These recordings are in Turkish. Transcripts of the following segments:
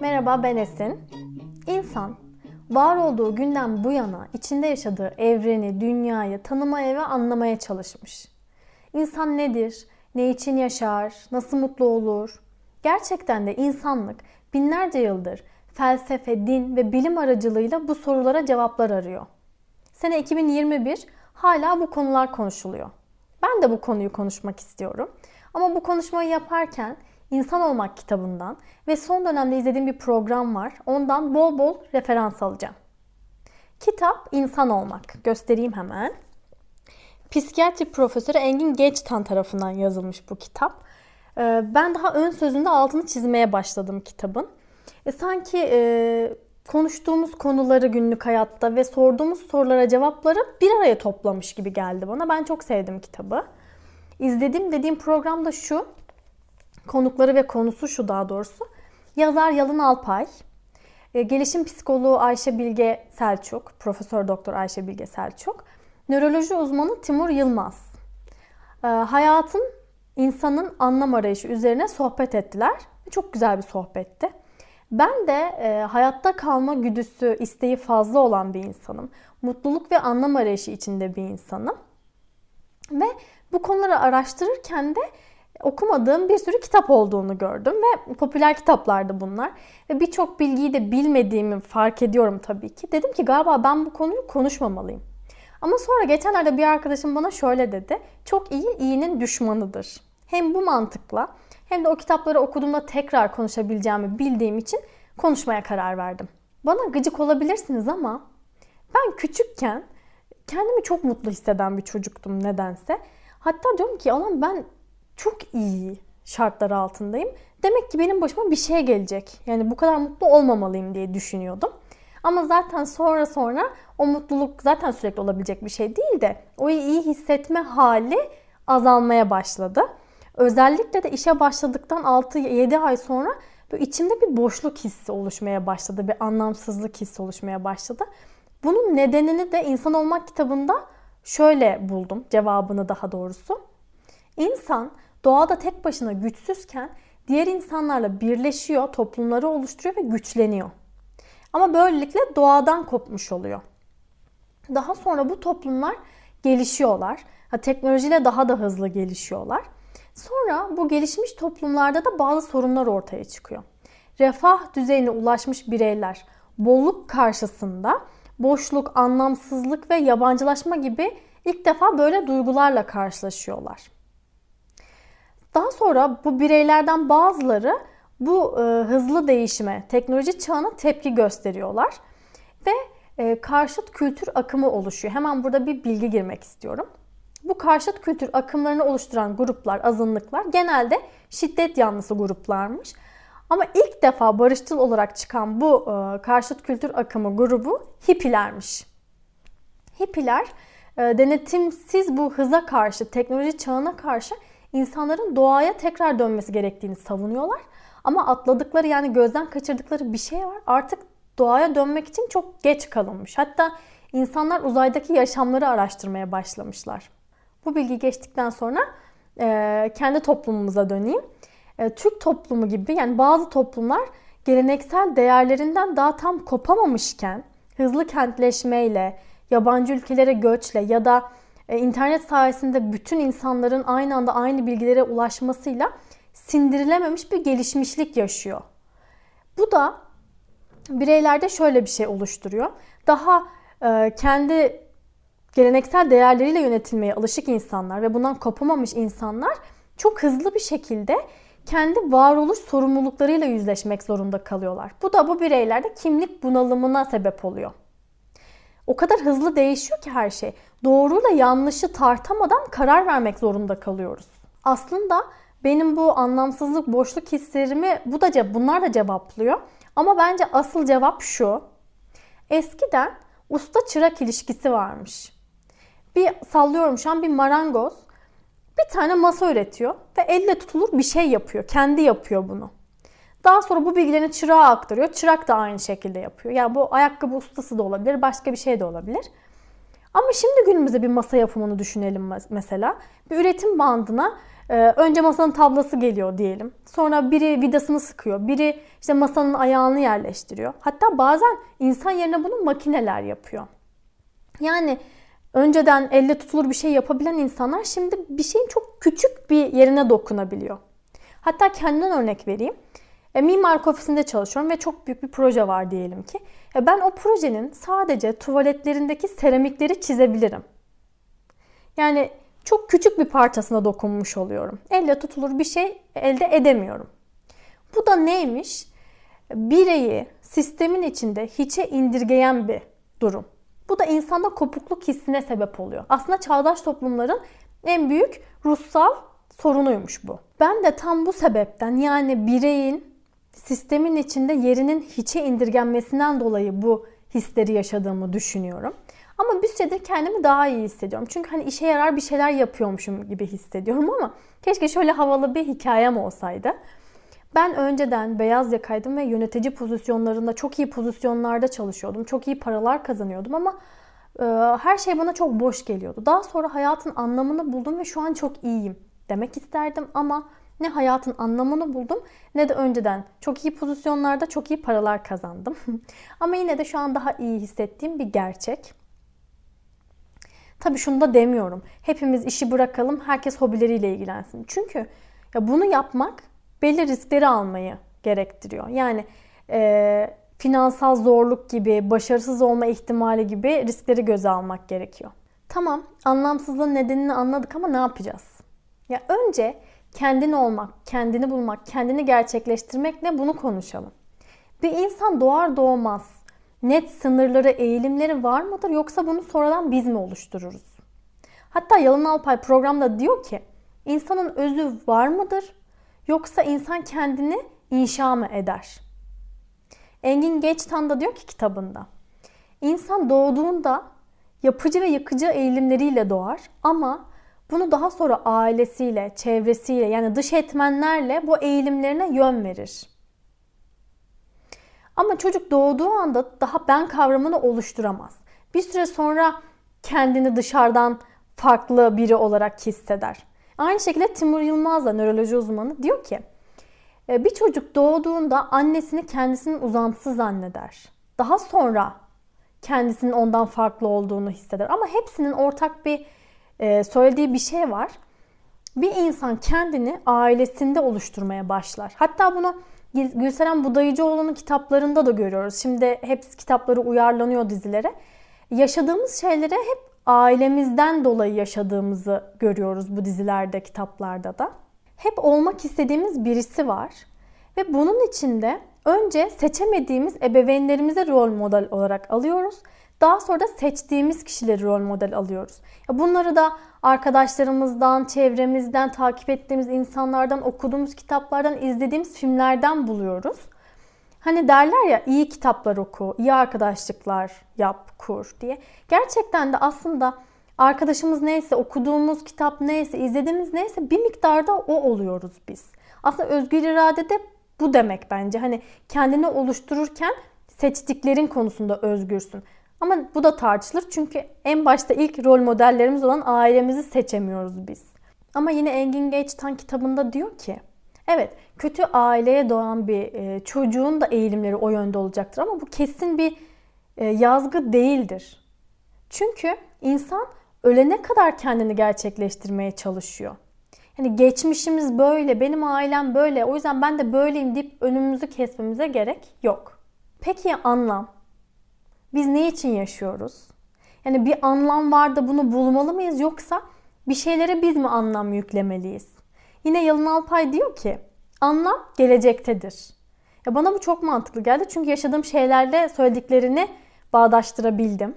Merhaba ben Esin. İnsan var olduğu günden bu yana içinde yaşadığı evreni, dünyayı tanımaya ve anlamaya çalışmış. İnsan nedir? Ne için yaşar? Nasıl mutlu olur? Gerçekten de insanlık binlerce yıldır felsefe, din ve bilim aracılığıyla bu sorulara cevaplar arıyor. Sene 2021 hala bu konular konuşuluyor. Ben de bu konuyu konuşmak istiyorum. Ama bu konuşmayı yaparken İnsan Olmak kitabından ve son dönemde izlediğim bir program var. Ondan bol bol referans alacağım. Kitap İnsan Olmak. Göstereyim hemen. Psikiyatri profesörü Engin Geçtan tarafından yazılmış bu kitap. Ee, ben daha ön sözünde altını çizmeye başladım kitabın. E, sanki e, konuştuğumuz konuları günlük hayatta ve sorduğumuz sorulara cevapları bir araya toplamış gibi geldi bana. Ben çok sevdim kitabı. İzlediğim dediğim program da şu. Konukları ve konusu şu daha doğrusu. Yazar Yalın Alpay, e, gelişim psikoloğu Ayşe Bilge Selçuk, Profesör Doktor Ayşe Bilge Selçuk, nöroloji uzmanı Timur Yılmaz. E, hayatın, insanın anlam arayışı üzerine sohbet ettiler. Çok güzel bir sohbetti. Ben de e, hayatta kalma güdüsü, isteği fazla olan bir insanım. Mutluluk ve anlam arayışı içinde bir insanım. Ve bu konuları araştırırken de okumadığım bir sürü kitap olduğunu gördüm ve popüler kitaplardı bunlar. Ve birçok bilgiyi de bilmediğimi fark ediyorum tabii ki. Dedim ki galiba ben bu konuyu konuşmamalıyım. Ama sonra geçenlerde bir arkadaşım bana şöyle dedi. Çok iyi iyinin düşmanıdır. Hem bu mantıkla hem de o kitapları okuduğumda tekrar konuşabileceğimi bildiğim için konuşmaya karar verdim. Bana gıcık olabilirsiniz ama ben küçükken kendimi çok mutlu hisseden bir çocuktum nedense. Hatta diyorum ki alan ben çok iyi şartlar altındayım. Demek ki benim başıma bir şey gelecek. Yani bu kadar mutlu olmamalıyım diye düşünüyordum. Ama zaten sonra sonra o mutluluk zaten sürekli olabilecek bir şey değil de o iyi hissetme hali azalmaya başladı. Özellikle de işe başladıktan 6-7 ay sonra böyle içimde bir boşluk hissi oluşmaya başladı. Bir anlamsızlık hissi oluşmaya başladı. Bunun nedenini de İnsan Olmak kitabında şöyle buldum. Cevabını daha doğrusu. İnsan doğada tek başına güçsüzken diğer insanlarla birleşiyor, toplumları oluşturuyor ve güçleniyor. Ama böylelikle doğadan kopmuş oluyor. Daha sonra bu toplumlar gelişiyorlar. Ha, teknolojiyle daha da hızlı gelişiyorlar. Sonra bu gelişmiş toplumlarda da bazı sorunlar ortaya çıkıyor. Refah düzeyine ulaşmış bireyler bolluk karşısında boşluk, anlamsızlık ve yabancılaşma gibi ilk defa böyle duygularla karşılaşıyorlar. Daha sonra bu bireylerden bazıları bu e, hızlı değişime, teknoloji çağına tepki gösteriyorlar ve e, karşıt kültür akımı oluşuyor. Hemen burada bir bilgi girmek istiyorum. Bu karşıt kültür akımlarını oluşturan gruplar, azınlıklar genelde şiddet yanlısı gruplarmış. Ama ilk defa barışçıl olarak çıkan bu e, karşıt kültür akımı grubu hippilermiş. Hippiler e, denetimsiz bu hıza karşı, teknoloji çağına karşı insanların doğaya tekrar dönmesi gerektiğini savunuyorlar. Ama atladıkları yani gözden kaçırdıkları bir şey var. Artık doğaya dönmek için çok geç kalınmış. Hatta insanlar uzaydaki yaşamları araştırmaya başlamışlar. Bu bilgi geçtikten sonra e, kendi toplumumuza döneyim. E, Türk toplumu gibi yani bazı toplumlar geleneksel değerlerinden daha tam kopamamışken hızlı kentleşmeyle, yabancı ülkelere göçle ya da e, internet sayesinde bütün insanların aynı anda aynı bilgilere ulaşmasıyla sindirilememiş bir gelişmişlik yaşıyor. Bu da bireylerde şöyle bir şey oluşturuyor. Daha e, kendi geleneksel değerleriyle yönetilmeye alışık insanlar ve bundan kopamamış insanlar çok hızlı bir şekilde kendi varoluş sorumluluklarıyla yüzleşmek zorunda kalıyorlar. Bu da bu bireylerde kimlik bunalımına sebep oluyor. O kadar hızlı değişiyor ki her şey. Doğruyla yanlışı tartamadan karar vermek zorunda kalıyoruz. Aslında benim bu anlamsızlık, boşluk hislerimi bu da bunlar da cevaplıyor. Ama bence asıl cevap şu. Eskiden usta çırak ilişkisi varmış. Bir sallıyorum şu an bir marangoz bir tane masa üretiyor ve elle tutulur bir şey yapıyor. Kendi yapıyor bunu. Daha sonra bu bilgilerini çırağa aktarıyor. Çırak da aynı şekilde yapıyor. Yani bu ayakkabı ustası da olabilir, başka bir şey de olabilir. Ama şimdi günümüzde bir masa yapımını düşünelim mesela. Bir üretim bandına e, önce masanın tablası geliyor diyelim. Sonra biri vidasını sıkıyor. Biri işte masanın ayağını yerleştiriyor. Hatta bazen insan yerine bunu makineler yapıyor. Yani önceden elle tutulur bir şey yapabilen insanlar şimdi bir şeyin çok küçük bir yerine dokunabiliyor. Hatta kendimden örnek vereyim. E, mimarlık ofisinde çalışıyorum ve çok büyük bir proje var diyelim ki. E, ben o projenin sadece tuvaletlerindeki seramikleri çizebilirim. Yani çok küçük bir parçasına dokunmuş oluyorum. Elle tutulur bir şey elde edemiyorum. Bu da neymiş? Bireyi sistemin içinde hiçe indirgeyen bir durum. Bu da insanda kopukluk hissine sebep oluyor. Aslında çağdaş toplumların en büyük ruhsal sorunuymuş bu. Ben de tam bu sebepten yani bireyin sistemin içinde yerinin hiçe indirgenmesinden dolayı bu hisleri yaşadığımı düşünüyorum. Ama bir süredir kendimi daha iyi hissediyorum. Çünkü hani işe yarar bir şeyler yapıyormuşum gibi hissediyorum ama keşke şöyle havalı bir hikayem olsaydı. Ben önceden beyaz yakaydım ve yönetici pozisyonlarında çok iyi pozisyonlarda çalışıyordum. Çok iyi paralar kazanıyordum ama e, her şey bana çok boş geliyordu. Daha sonra hayatın anlamını buldum ve şu an çok iyiyim demek isterdim ama ne hayatın anlamını buldum ne de önceden çok iyi pozisyonlarda çok iyi paralar kazandım. Ama yine de şu an daha iyi hissettiğim bir gerçek. Tabii şunu da demiyorum. Hepimiz işi bırakalım, herkes hobileriyle ilgilensin. Çünkü ya bunu yapmak belli riskleri almayı gerektiriyor. Yani e, finansal zorluk gibi, başarısız olma ihtimali gibi riskleri göze almak gerekiyor. Tamam, anlamsızlığın nedenini anladık ama ne yapacağız? Ya önce kendin olmak, kendini bulmak, kendini gerçekleştirmek ne bunu konuşalım. Bir insan doğar doğmaz net sınırları, eğilimleri var mıdır yoksa bunu sonradan biz mi oluştururuz? Hatta Yalın Alpay programda diyor ki insanın özü var mıdır yoksa insan kendini inşa mı eder? Engin Geçtan da diyor ki kitabında insan doğduğunda yapıcı ve yıkıcı eğilimleriyle doğar ama bunu daha sonra ailesiyle, çevresiyle yani dış etmenlerle bu eğilimlerine yön verir. Ama çocuk doğduğu anda daha ben kavramını oluşturamaz. Bir süre sonra kendini dışarıdan farklı biri olarak hisseder. Aynı şekilde Timur Yılmaz da nöroloji uzmanı diyor ki e, bir çocuk doğduğunda annesini kendisinin uzantısı zanneder. Daha sonra kendisinin ondan farklı olduğunu hisseder. Ama hepsinin ortak bir e, söylediği bir şey var. Bir insan kendini ailesinde oluşturmaya başlar. Hatta bunu Gülseren Budayıcıoğlu'nun kitaplarında da görüyoruz. Şimdi hepsi kitapları uyarlanıyor dizilere. Yaşadığımız şeyleri hep ailemizden dolayı yaşadığımızı görüyoruz bu dizilerde, kitaplarda da. Hep olmak istediğimiz birisi var. Ve bunun içinde önce seçemediğimiz ebeveynlerimize rol model olarak alıyoruz. Daha sonra da seçtiğimiz kişileri rol model alıyoruz. Bunları da arkadaşlarımızdan, çevremizden, takip ettiğimiz insanlardan, okuduğumuz kitaplardan, izlediğimiz filmlerden buluyoruz. Hani derler ya iyi kitaplar oku, iyi arkadaşlıklar yap, kur diye. Gerçekten de aslında arkadaşımız neyse, okuduğumuz kitap neyse, izlediğimiz neyse bir miktarda o oluyoruz biz. Aslında özgür irade de bu demek bence. Hani kendini oluştururken seçtiklerin konusunda özgürsün. Ama bu da tartışılır çünkü en başta ilk rol modellerimiz olan ailemizi seçemiyoruz biz. Ama yine Engin Geçtan kitabında diyor ki Evet, kötü aileye doğan bir e, çocuğun da eğilimleri o yönde olacaktır ama bu kesin bir e, yazgı değildir. Çünkü insan ölene kadar kendini gerçekleştirmeye çalışıyor. Yani geçmişimiz böyle, benim ailem böyle, o yüzden ben de böyleyim deyip önümüzü kesmemize gerek yok. Peki anlam? Biz ne için yaşıyoruz? Yani bir anlam var da bunu bulmalı mıyız yoksa bir şeylere biz mi anlam yüklemeliyiz? Yine Yalın Alpay diyor ki anlam gelecektedir. Ya bana bu çok mantıklı geldi çünkü yaşadığım şeylerle söylediklerini bağdaştırabildim.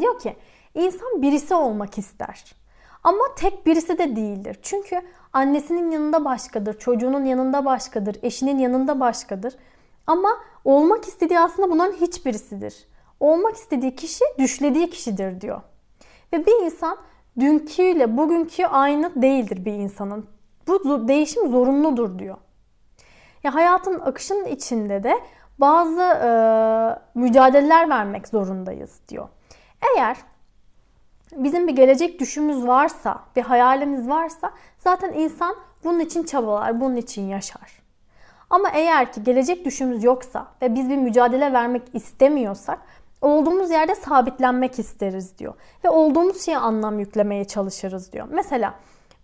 Diyor ki insan birisi olmak ister. Ama tek birisi de değildir. Çünkü annesinin yanında başkadır, çocuğunun yanında başkadır, eşinin yanında başkadır. Ama olmak istediği aslında bunların hiçbirisidir. Olmak istediği kişi düşlediği kişidir diyor. Ve bir insan dünküyle bugünkü aynı değildir bir insanın. Bu değişim zorunludur diyor. Ya hayatın akışının içinde de bazı e, mücadeleler vermek zorundayız diyor. Eğer bizim bir gelecek düşümüz varsa, bir hayalimiz varsa zaten insan bunun için çabalar, bunun için yaşar. Ama eğer ki gelecek düşümüz yoksa ve biz bir mücadele vermek istemiyorsak olduğumuz yerde sabitlenmek isteriz diyor. Ve olduğumuz şeye anlam yüklemeye çalışırız diyor. Mesela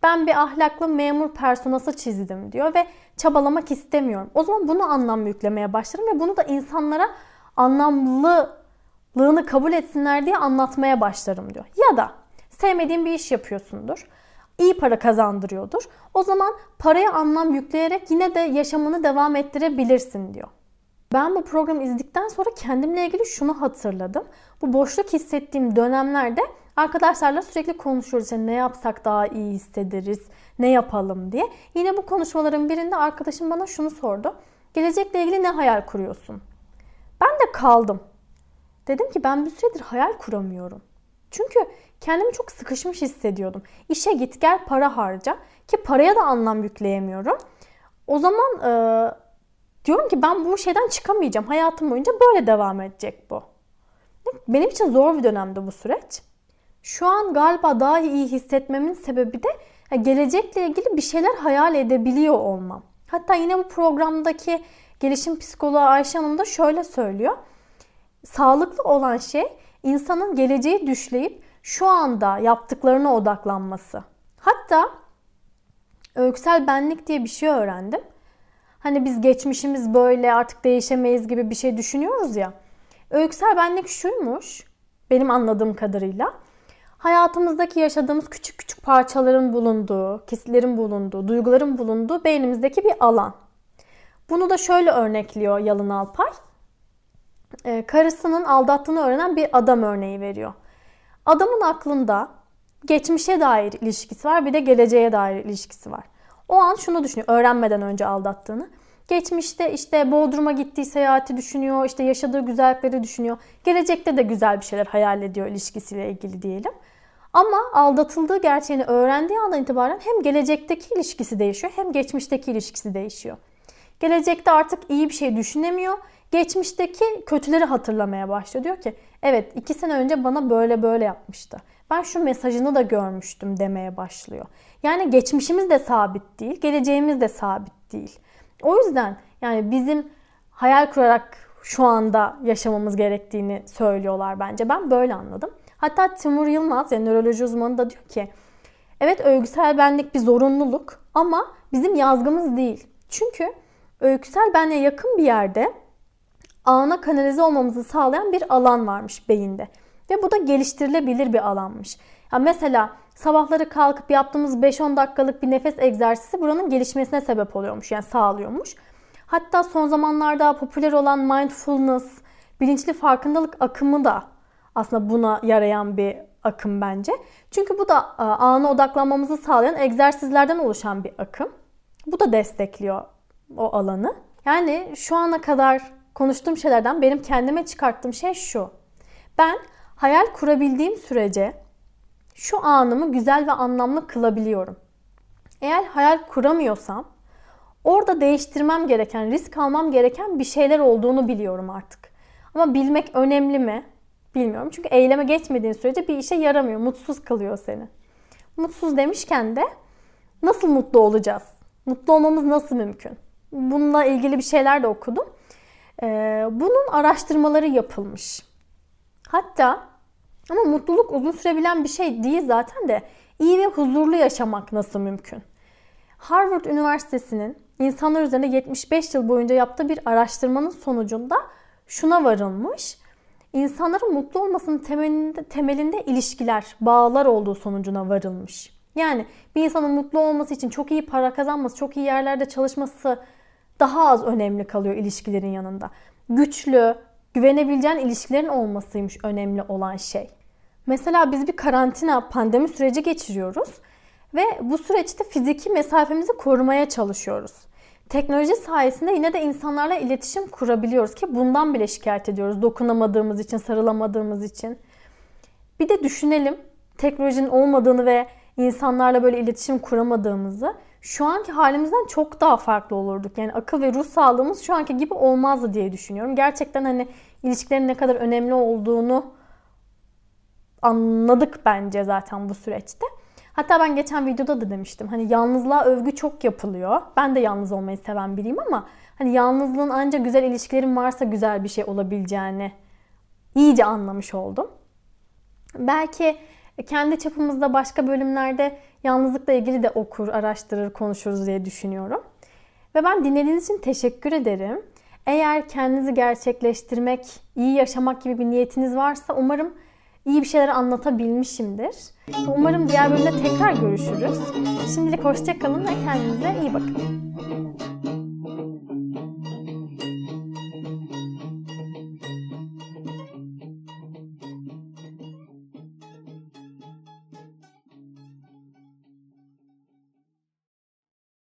ben bir ahlaklı memur personası çizdim diyor ve çabalamak istemiyorum. O zaman bunu anlam yüklemeye başlarım ve bunu da insanlara anlamlılığını kabul etsinler diye anlatmaya başlarım diyor. Ya da sevmediğin bir iş yapıyorsundur. iyi para kazandırıyordur. O zaman paraya anlam yükleyerek yine de yaşamını devam ettirebilirsin diyor. Ben bu programı izledikten sonra kendimle ilgili şunu hatırladım. Bu boşluk hissettiğim dönemlerde arkadaşlarla sürekli konuşuyoruz. Yani ne yapsak daha iyi hissederiz, ne yapalım diye. Yine bu konuşmaların birinde arkadaşım bana şunu sordu. Gelecekle ilgili ne hayal kuruyorsun? Ben de kaldım. Dedim ki ben bir süredir hayal kuramıyorum. Çünkü kendimi çok sıkışmış hissediyordum. İşe git gel para harca ki paraya da anlam yükleyemiyorum. O zaman diyorum ki ben bu şeyden çıkamayacağım. Hayatım boyunca böyle devam edecek bu. Benim için zor bir dönemdi bu süreç. Şu an galiba daha iyi hissetmemin sebebi de gelecekle ilgili bir şeyler hayal edebiliyor olmam. Hatta yine bu programdaki gelişim psikoloğu Ayşe Hanım da şöyle söylüyor. Sağlıklı olan şey insanın geleceği düşleyip şu anda yaptıklarına odaklanması. Hatta öyküsel benlik diye bir şey öğrendim. Hani biz geçmişimiz böyle artık değişemeyiz gibi bir şey düşünüyoruz ya. Öyküsel benlik şuymuş benim anladığım kadarıyla. Hayatımızdaki yaşadığımız küçük küçük parçaların bulunduğu, kesitlerin bulunduğu, duyguların bulunduğu beynimizdeki bir alan. Bunu da şöyle örnekliyor Yalın Alpay. Ee, karısının aldattığını öğrenen bir adam örneği veriyor. Adamın aklında geçmişe dair ilişkisi var bir de geleceğe dair ilişkisi var. O an şunu düşünüyor öğrenmeden önce aldattığını. Geçmişte işte Bodrum'a gittiği seyahati düşünüyor, işte yaşadığı güzellikleri düşünüyor. Gelecekte de güzel bir şeyler hayal ediyor ilişkisiyle ilgili diyelim. Ama aldatıldığı gerçeğini öğrendiği andan itibaren hem gelecekteki ilişkisi değişiyor hem geçmişteki ilişkisi değişiyor. Gelecekte artık iyi bir şey düşünemiyor. Geçmişteki kötüleri hatırlamaya başlıyor. Diyor ki evet iki sene önce bana böyle böyle yapmıştı. Ben şu mesajını da görmüştüm demeye başlıyor. Yani geçmişimiz de sabit değil, geleceğimiz de sabit değil. O yüzden yani bizim hayal kurarak şu anda yaşamamız gerektiğini söylüyorlar bence. Ben böyle anladım. Hatta Timur Yılmaz yani nöroloji uzmanı da diyor ki evet övgüsel benlik bir zorunluluk ama bizim yazgımız değil. Çünkü öyküsel benliğe yakın bir yerde ana kanalize olmamızı sağlayan bir alan varmış beyinde. Ve bu da geliştirilebilir bir alanmış. Yani mesela sabahları kalkıp yaptığımız 5-10 dakikalık bir nefes egzersizi buranın gelişmesine sebep oluyormuş. Yani sağlıyormuş. Hatta son zamanlarda popüler olan mindfulness, bilinçli farkındalık akımı da aslında buna yarayan bir akım bence. Çünkü bu da e, ana odaklanmamızı sağlayan egzersizlerden oluşan bir akım. Bu da destekliyor o alanı. Yani şu ana kadar konuştuğum şeylerden benim kendime çıkarttığım şey şu. Ben hayal kurabildiğim sürece şu anımı güzel ve anlamlı kılabiliyorum. Eğer hayal kuramıyorsam orada değiştirmem gereken, risk almam gereken bir şeyler olduğunu biliyorum artık. Ama bilmek önemli mi? Bilmiyorum. Çünkü eyleme geçmediğin sürece bir işe yaramıyor. Mutsuz kılıyor seni. Mutsuz demişken de nasıl mutlu olacağız? Mutlu olmamız nasıl mümkün? Bununla ilgili bir şeyler de okudum. Ee, bunun araştırmaları yapılmış. Hatta ama mutluluk uzun sürebilen bir şey değil zaten de iyi ve huzurlu yaşamak nasıl mümkün? Harvard Üniversitesi'nin insanlar üzerinde 75 yıl boyunca yaptığı bir araştırmanın sonucunda şuna varılmış. İnsanların mutlu olmasının temelinde, temelinde ilişkiler, bağlar olduğu sonucuna varılmış. Yani bir insanın mutlu olması için çok iyi para kazanması, çok iyi yerlerde çalışması daha az önemli kalıyor ilişkilerin yanında. Güçlü, güvenebileceğin ilişkilerin olmasıymış önemli olan şey. Mesela biz bir karantina, pandemi süreci geçiriyoruz ve bu süreçte fiziki mesafemizi korumaya çalışıyoruz. Teknoloji sayesinde yine de insanlarla iletişim kurabiliyoruz ki bundan bile şikayet ediyoruz. Dokunamadığımız için, sarılamadığımız için. Bir de düşünelim teknolojinin olmadığını ve insanlarla böyle iletişim kuramadığımızı. Şu anki halimizden çok daha farklı olurduk. Yani akıl ve ruh sağlığımız şu anki gibi olmazdı diye düşünüyorum. Gerçekten hani ilişkilerin ne kadar önemli olduğunu anladık bence zaten bu süreçte. Hatta ben geçen videoda da demiştim. Hani yalnızlığa övgü çok yapılıyor. Ben de yalnız olmayı seven biriyim ama hani yalnızlığın ancak güzel ilişkilerin varsa güzel bir şey olabileceğini iyice anlamış oldum. Belki kendi çapımızda başka bölümlerde yalnızlıkla ilgili de okur, araştırır, konuşuruz diye düşünüyorum. Ve ben dinlediğiniz için teşekkür ederim. Eğer kendinizi gerçekleştirmek, iyi yaşamak gibi bir niyetiniz varsa umarım iyi bir şeyler anlatabilmişimdir. Umarım diğer bölümde tekrar görüşürüz. Şimdilik hoşçakalın ve kendinize iyi bakın.